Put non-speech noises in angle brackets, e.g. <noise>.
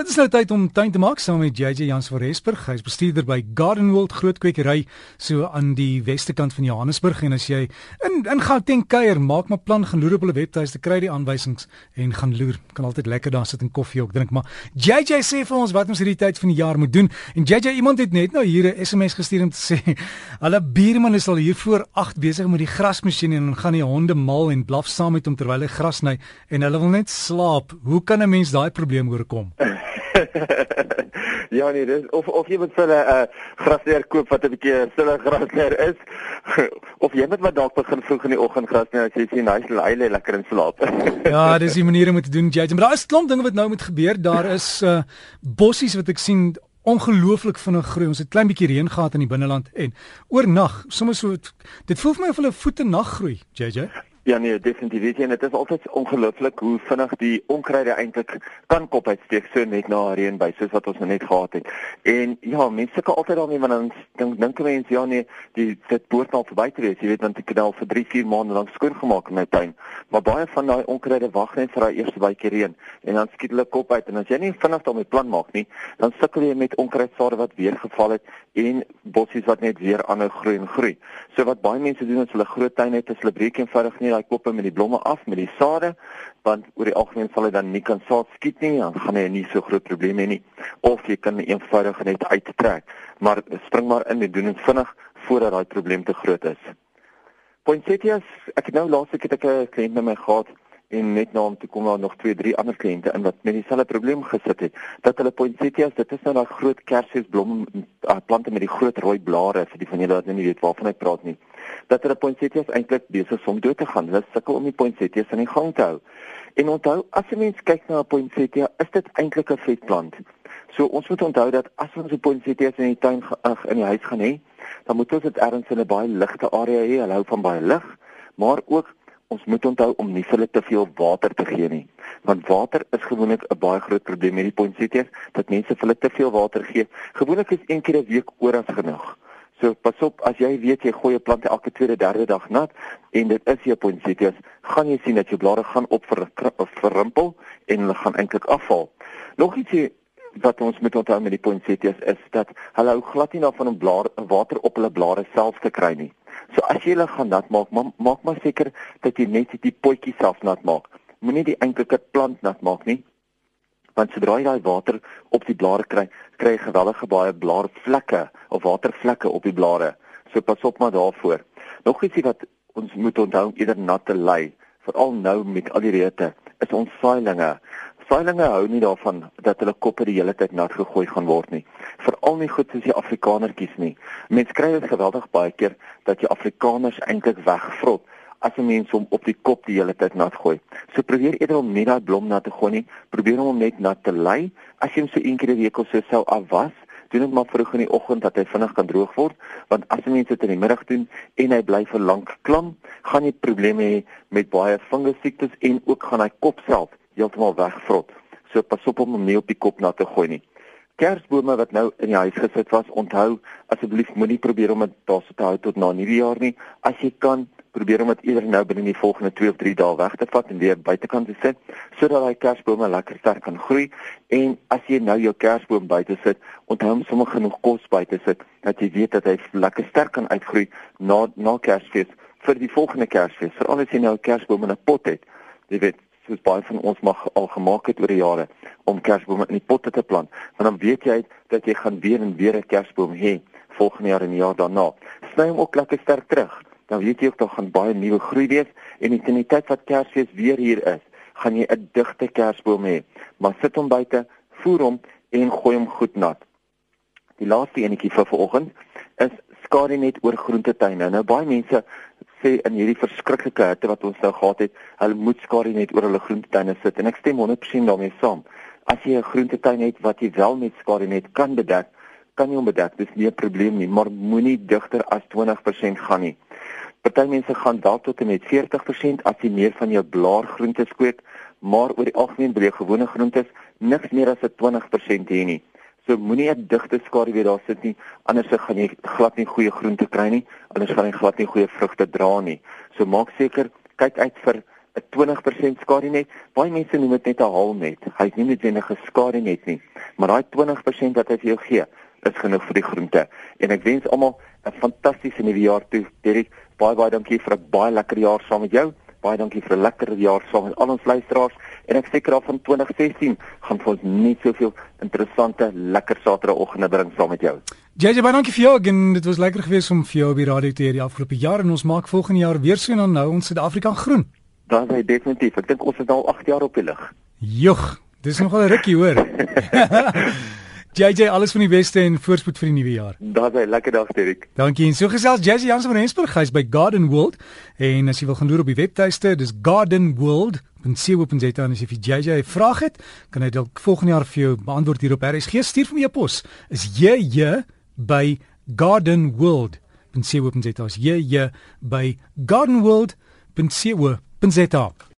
Dit is nou tyd om tuin te maak saam met JJ Jans van Resburg. Hy's bestuurder by Garden World Groot Kwekery so aan die weste kant van Johannesburg en as jy in in Gauteng kuier, maak maar plan gaan loer op hulle webtuiste, kry die aanwysings en gaan loer. Kan altyd lekker daar sit en koffie ook drink, maar JJ sê vir ons wat ons hierdie tyd van die jaar moet doen. En JJ iemand het net nou hier 'n SMS gestuur om te <laughs> sê, "Hulle buurman is al hier voor 8 besig met die grasmasjien en dan gaan die honde mal en blaf saam met hom terwyl hy gras sny en hulle wil net slaap. Hoe kan 'n mens daai probleem oorkom?" <laughs> <laughs> ja nee, dis of of jy moet vir 'n uh, grasleer koop wat 'n bietjie stille grasleer is <laughs> of jy moet maar dalk begin vroeg in die oggend gras net as jy sien hy lê hy lekker in slaap. <laughs> ja, dis die manier om te doen, Jay. Maar daar is klomp dinge wat nou moet gebeur. Daar is uh, bossies wat ek sien ongelooflik vinnig groei. Ons het klein bietjie reën gehad in die binneland en oornag, sommer so dit voel vir my of hulle voete nag groei, JJ. Ja nee, definitief. Weet jy, dit is altyd ongelooflik hoe vinnig die onkruide eintlik kan kop uitsteek so net na reën by soos wat ons nou net gehad het. En ja, mense sukkel altyd daarmee want dan dink dink mense ja nee, die dit behoort al verby te wees. Jy weet want ek het al vir 3, 4 maande lank skoon gemaak in my tuin. Maar baie van daai onkruide wag net vir daai eerste bytjie reën en dan skiet hulle kop uit en as jy nie vinnig daarmee plan maak nie, dan sukkel jy met onkruidsade wat weer geval het en bossies wat net weer aanhou groei en groei. So wat baie mense doen as hulle groot tuin het, is hulle breek eenvoudig nie daai koppe met die blomme af met die sade, want oor die algemeen sal hy dan nie kan saad skiet nie, dan gaan hy nie so groot probleme hê nie. Of jy kan eenvoudig net uittrek, maar spring maar in en doen dit vinnig voordat daai probleem te groot is. Poinsettias, ek het nou laasweek het ek 'n kliënt met my gehad en net na hom toe kom daar nog 2, 3 ander kliënte in wat met dieselfde probleem gesit het. Dat hulle poinsettias, dit is nou daai groot kersfeesblom uh, plante met die groot rooi blare vir die van julle wat nou nie weet waarvan ek praat nie. Dat hulle poinsettias eintlik besig om dood te gaan. Hulle sukkel om die poinsettias aan die gang te hou. En onthou, as 'n mens kyk na 'n poinsettia, is dit eintlik 'n vetplant. So ons moet onthou dat as ons 'n poinsettia in die tuin ag in die huis gaan hê, dan moet ons dit ergens in 'n baie ligte area hê. Hulle hou van baie lig, maar ook ons moet onthou om nie vir hulle te veel water te gee nie. Want water is gewoonlik 'n baie groot probleem met die poinsettias, dat mense vir hulle te veel water gee. Gewoonlik is een keer 'n week oor as genoeg. So pas op as jy weet jy gooi 'n plant elke tweede derde dag nat en dit is jou poinsettias, gaan jy sien dat jou blare gaan op vir verrimpel en hulle gaan eintlik afval. Nog ietsie wat ons moet onthou met die poinsettias is dat hulle hou glad nie daarvan om blare water op hulle blare self te kry nie. So as jy hulle gaan nat maak, ma maak maar seker dat jy net die potjie self nat maak. Moenie die enkelike plant nat maak nie. Want sodra jy daai water op die blare kry, kry jy geweldige baie blaarvlekke of watervlekke op die blare. So pas op maar daarvoor. Nog ietsie wat ons moet onthou eerder nat te lê, veral nou met al die reëte, is ons saailinge. Saailinge hou nie daarvan dat hulle koppe die hele tyd nat gegooi gaan word nie. Veral nie goed soos die Afrikanertjies nie. Mense kry dit geweldig baie keer dat jy Afrikaners eintlik wegvrot as 'n mens hom op die kop die hele tyd nat gooi. So probeer eerder om nie daai blom nat te gooi nie, probeer hom net nat te lê. As jy hom so een keer 'n week of so sou afwas, doen dit maar vroeg in die oggend dat hy vinnig kan droog word, want as jy dit in die middag doen en hy bly vir lank klam, gaan jy probleme hê met baie fungusiektes en ook gaan hy kop self heeltemal wegvrot. So pas op om hom nie op die kop nat te gooi nie. Kersbome wat nou in die huis gesit was, onthou asseblief moenie probeer om dit daar te hou tot na nuwejaar nie. As jy kan, probeer om dit eerder nou binne die volgende 2 of 3 dae weg te vat en weer buitekant te sit sodat daai kersbome lekker sterk kan groei. En as jy nou jou kersboom buite sit, onthou om sommer genoeg kos buite sit dat jy weet dat hy lekker sterk kan uitgroei na na Kersfees vir die volgende Kersfees. Veral as jy nou 'n kersboom in 'n pot het. Jy weet soos baie van ons mag al gemaak het oor die jare om kersbome in die potte te plant, want dan weet jy dat jy gaan weer en weer 'n kersboom hê volgende jaar en die jaar daarna. Sny hom ook lekker sterk terug. Dan weet jy ook daar gaan baie nuwe groei wees en in die tyd wat Kersfees weer hier is, gaan jy 'n digte kersboom hê. Maar sit hom buite, voer hom en gooi hom goed nat. Die laaste enetjie vir vanoggend is skadu net oor groentetuine. Nou baie mense sê in hierdie verskriklike hitte wat ons nou gehad het, hulle moet skadu net oor hulle groentetuine sit en ek stem 100% daarmee saam. As jy 'n groentetuin het wat jy wel met skadu net kan bedek, kan jy hom bedek. Dis nie 'n probleem nie, maar moenie digter as 20% gaan nie. Party mense gaan dalk tot en met 40% as jy meer van jou blaargroente kweek, maar oor die algemeen breë gewone groentes niks meer as 'n 20% hê nie. So moenie 'n digte skaduwee daar sit nie, anders gaan jy glad nie goeie groente kry nie, anders gaan jy glad nie goeie vrugte dra nie. So maak seker kyk uit vir 'n 20% skadu net. Baie mense noem dit net 'n haal net. Hy's nie net 'n geskadu net nie, maar daai 20% wat hy vir jou gee, is genoeg vir die groente. En ek wens almal 'n fantastiese nuwe jaar toe. Derek, baie baie dankie vir 'n baie lekker jaar saam met jou. Baie dankie vir 'n lekker jaar saam met al ons luisteraars en ek seker af van 2016 gaan vir ons net soveel interessante lekker Saterdagoggende bring saam met jou. JJ, baie dankie vir jou en dit was lekker geweest om vir jou op die radio te hê die afgelope jaar en ons maak volgende jaar weer so en dan nou ons Suid-Afrika groen. Dan is definitief. Ek dink ons is al 8 jaar op die lug. Jogg, dis nogal 'n rukkie hoor. <laughs> JJ, alles van die beste en voorspoed vir die nuwe jaar. Daar's 'n lekker dag, Derek. Dankie. En so gesels JJ Jans van Rensburg, hy's by Garden World en as jy wil gaan loer op die webtuiste, dis gardenworld.co.za en as jy vir JJ 'n vraag het, kan hy dalk volgende jaar vir jou beantwoord hier op RSG. Stuur vir my 'n pos. Is JJ by gardenworld.co.za. Is JJ by gardenworld.co.za.